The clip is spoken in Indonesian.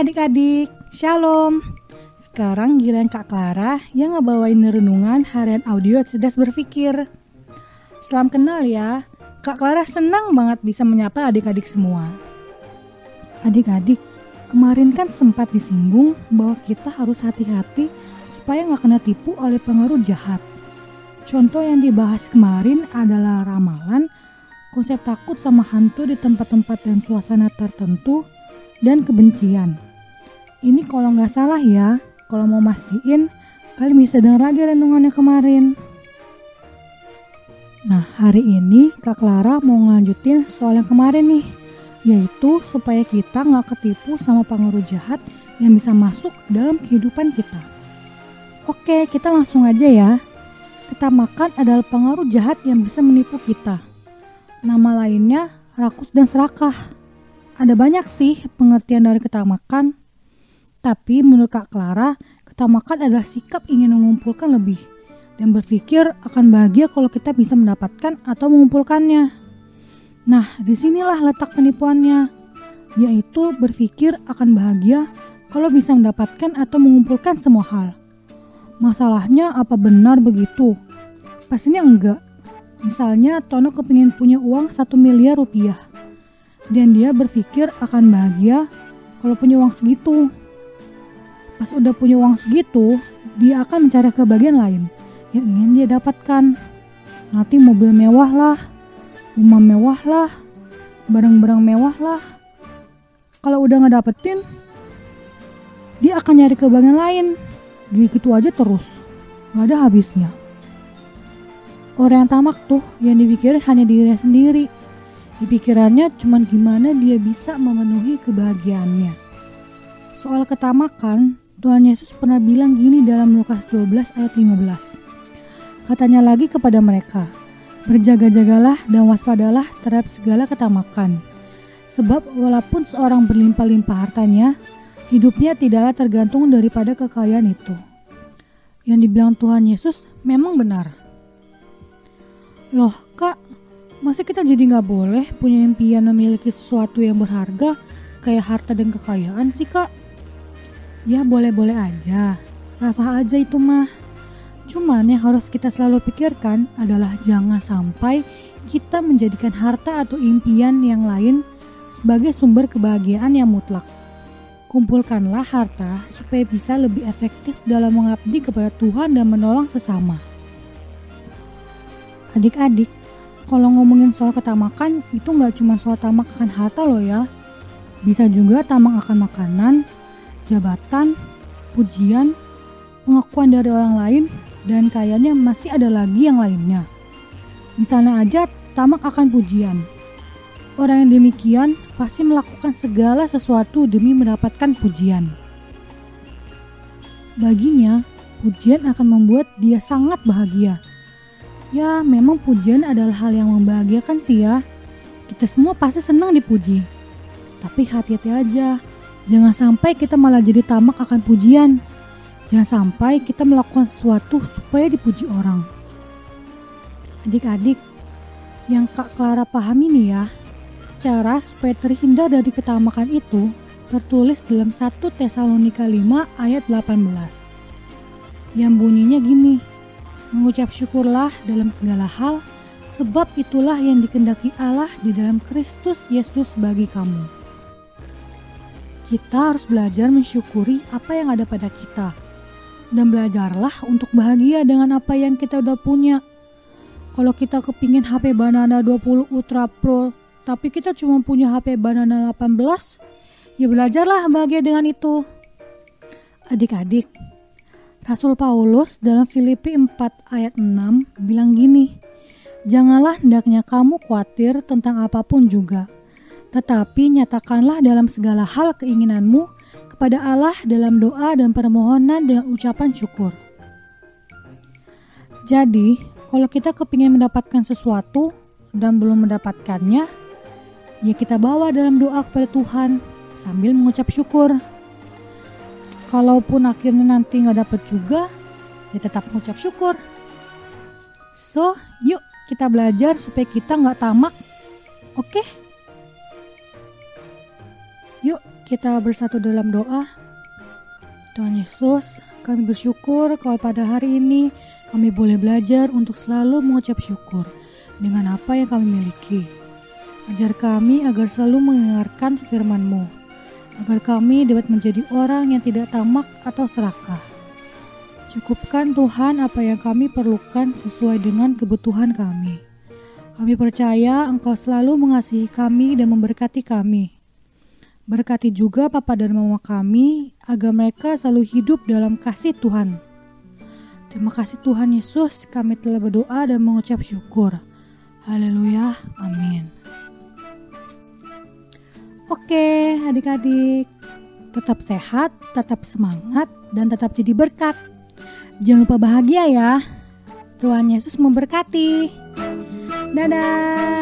Adik-adik, Shalom. Sekarang giliran Kak Clara yang ngebawain renungan harian audio cerdas berpikir. Salam kenal ya, Kak Clara senang banget bisa menyapa adik-adik semua. Adik-adik, kemarin kan sempat disinggung bahwa kita harus hati-hati supaya nggak kena tipu oleh pengaruh jahat. Contoh yang dibahas kemarin adalah ramalan, konsep takut sama hantu di tempat-tempat dan suasana tertentu, dan kebencian. Ini kalau nggak salah ya, kalau mau mastiin, kalian bisa dengar lagi renungannya kemarin. Nah, hari ini Kak Clara mau ngelanjutin soal yang kemarin nih, yaitu supaya kita nggak ketipu sama pengaruh jahat yang bisa masuk dalam kehidupan kita. Oke, kita langsung aja ya. Ketamakan adalah pengaruh jahat yang bisa menipu kita. Nama lainnya rakus dan serakah. Ada banyak sih pengertian dari ketamakan. Tapi menurut Kak Clara, ketamakan adalah sikap ingin mengumpulkan lebih dan berpikir akan bahagia kalau kita bisa mendapatkan atau mengumpulkannya. Nah, di sinilah letak penipuannya, yaitu berpikir akan bahagia kalau bisa mendapatkan atau mengumpulkan semua hal. Masalahnya apa benar begitu? Pastinya enggak. Misalnya Tono kepingin punya uang 1 miliar rupiah dan dia berpikir akan bahagia kalau punya uang segitu. Pas udah punya uang segitu, dia akan mencari kebahagiaan lain yang ingin dia dapatkan. Nanti mobil mewah lah, rumah mewah lah, barang-barang mewah lah. Kalau udah nggak dapetin, dia akan nyari kebahagiaan lain. Gitu aja terus, nggak ada habisnya. Orang yang tamak tuh yang dipikirin hanya dirinya sendiri di pikirannya cuma gimana dia bisa memenuhi kebahagiaannya. Soal ketamakan, Tuhan Yesus pernah bilang gini dalam Lukas 12 ayat 15. Katanya lagi kepada mereka, Berjaga-jagalah dan waspadalah terhadap segala ketamakan. Sebab walaupun seorang berlimpah-limpah hartanya, hidupnya tidaklah tergantung daripada kekayaan itu. Yang dibilang Tuhan Yesus memang benar. Loh kak, Masa kita jadi nggak boleh punya impian memiliki sesuatu yang berharga kayak harta dan kekayaan sih kak? Ya boleh-boleh aja, sah-sah aja itu mah. Cuman yang harus kita selalu pikirkan adalah jangan sampai kita menjadikan harta atau impian yang lain sebagai sumber kebahagiaan yang mutlak. Kumpulkanlah harta supaya bisa lebih efektif dalam mengabdi kepada Tuhan dan menolong sesama. Adik-adik, kalau ngomongin soal ketamakan itu nggak cuma soal tamak akan harta loh ya. Bisa juga tamak akan makanan, jabatan, pujian, pengakuan dari orang lain, dan kayaknya masih ada lagi yang lainnya. Misalnya aja tamak akan pujian. Orang yang demikian pasti melakukan segala sesuatu demi mendapatkan pujian. Baginya, pujian akan membuat dia sangat bahagia Ya, memang pujian adalah hal yang membahagiakan sih ya. Kita semua pasti senang dipuji. Tapi hati-hati aja, jangan sampai kita malah jadi tamak akan pujian. Jangan sampai kita melakukan sesuatu supaya dipuji orang. Adik-adik, yang Kak Clara pahami nih ya, cara supaya terhindar dari ketamakan itu tertulis dalam 1 Tesalonika 5 ayat 18. Yang bunyinya gini, Mengucap syukurlah dalam segala hal, sebab itulah yang dikendaki Allah di dalam Kristus Yesus bagi kamu. Kita harus belajar mensyukuri apa yang ada pada kita. Dan belajarlah untuk bahagia dengan apa yang kita udah punya. Kalau kita kepingin HP Banana 20 Ultra Pro, tapi kita cuma punya HP Banana 18, ya belajarlah bahagia dengan itu. Adik-adik, Rasul Paulus dalam Filipi 4 ayat 6 bilang gini, Janganlah hendaknya kamu khawatir tentang apa pun juga, tetapi nyatakanlah dalam segala hal keinginanmu kepada Allah dalam doa dan permohonan dengan ucapan syukur. Jadi, kalau kita kepingin mendapatkan sesuatu dan belum mendapatkannya, ya kita bawa dalam doa kepada Tuhan sambil mengucap syukur kalaupun akhirnya nanti nggak dapet juga ya tetap mengucap syukur so yuk kita belajar supaya kita nggak tamak oke okay? Yuk kita bersatu dalam doa. Tuhan Yesus, kami bersyukur kalau pada hari ini kami boleh belajar untuk selalu mengucap syukur dengan apa yang kami miliki. Ajar kami agar selalu mendengarkan firman-Mu, agar kami dapat menjadi orang yang tidak tamak atau serakah. Cukupkan Tuhan apa yang kami perlukan sesuai dengan kebutuhan kami. Kami percaya Engkau selalu mengasihi kami dan memberkati kami. Berkati juga papa dan mama kami agar mereka selalu hidup dalam kasih Tuhan. Terima kasih Tuhan Yesus, kami telah berdoa dan mengucap syukur. Haleluya, amin. Oke, adik-adik, tetap sehat, tetap semangat, dan tetap jadi berkat. Jangan lupa bahagia ya. Tuhan Yesus memberkati. Dadah.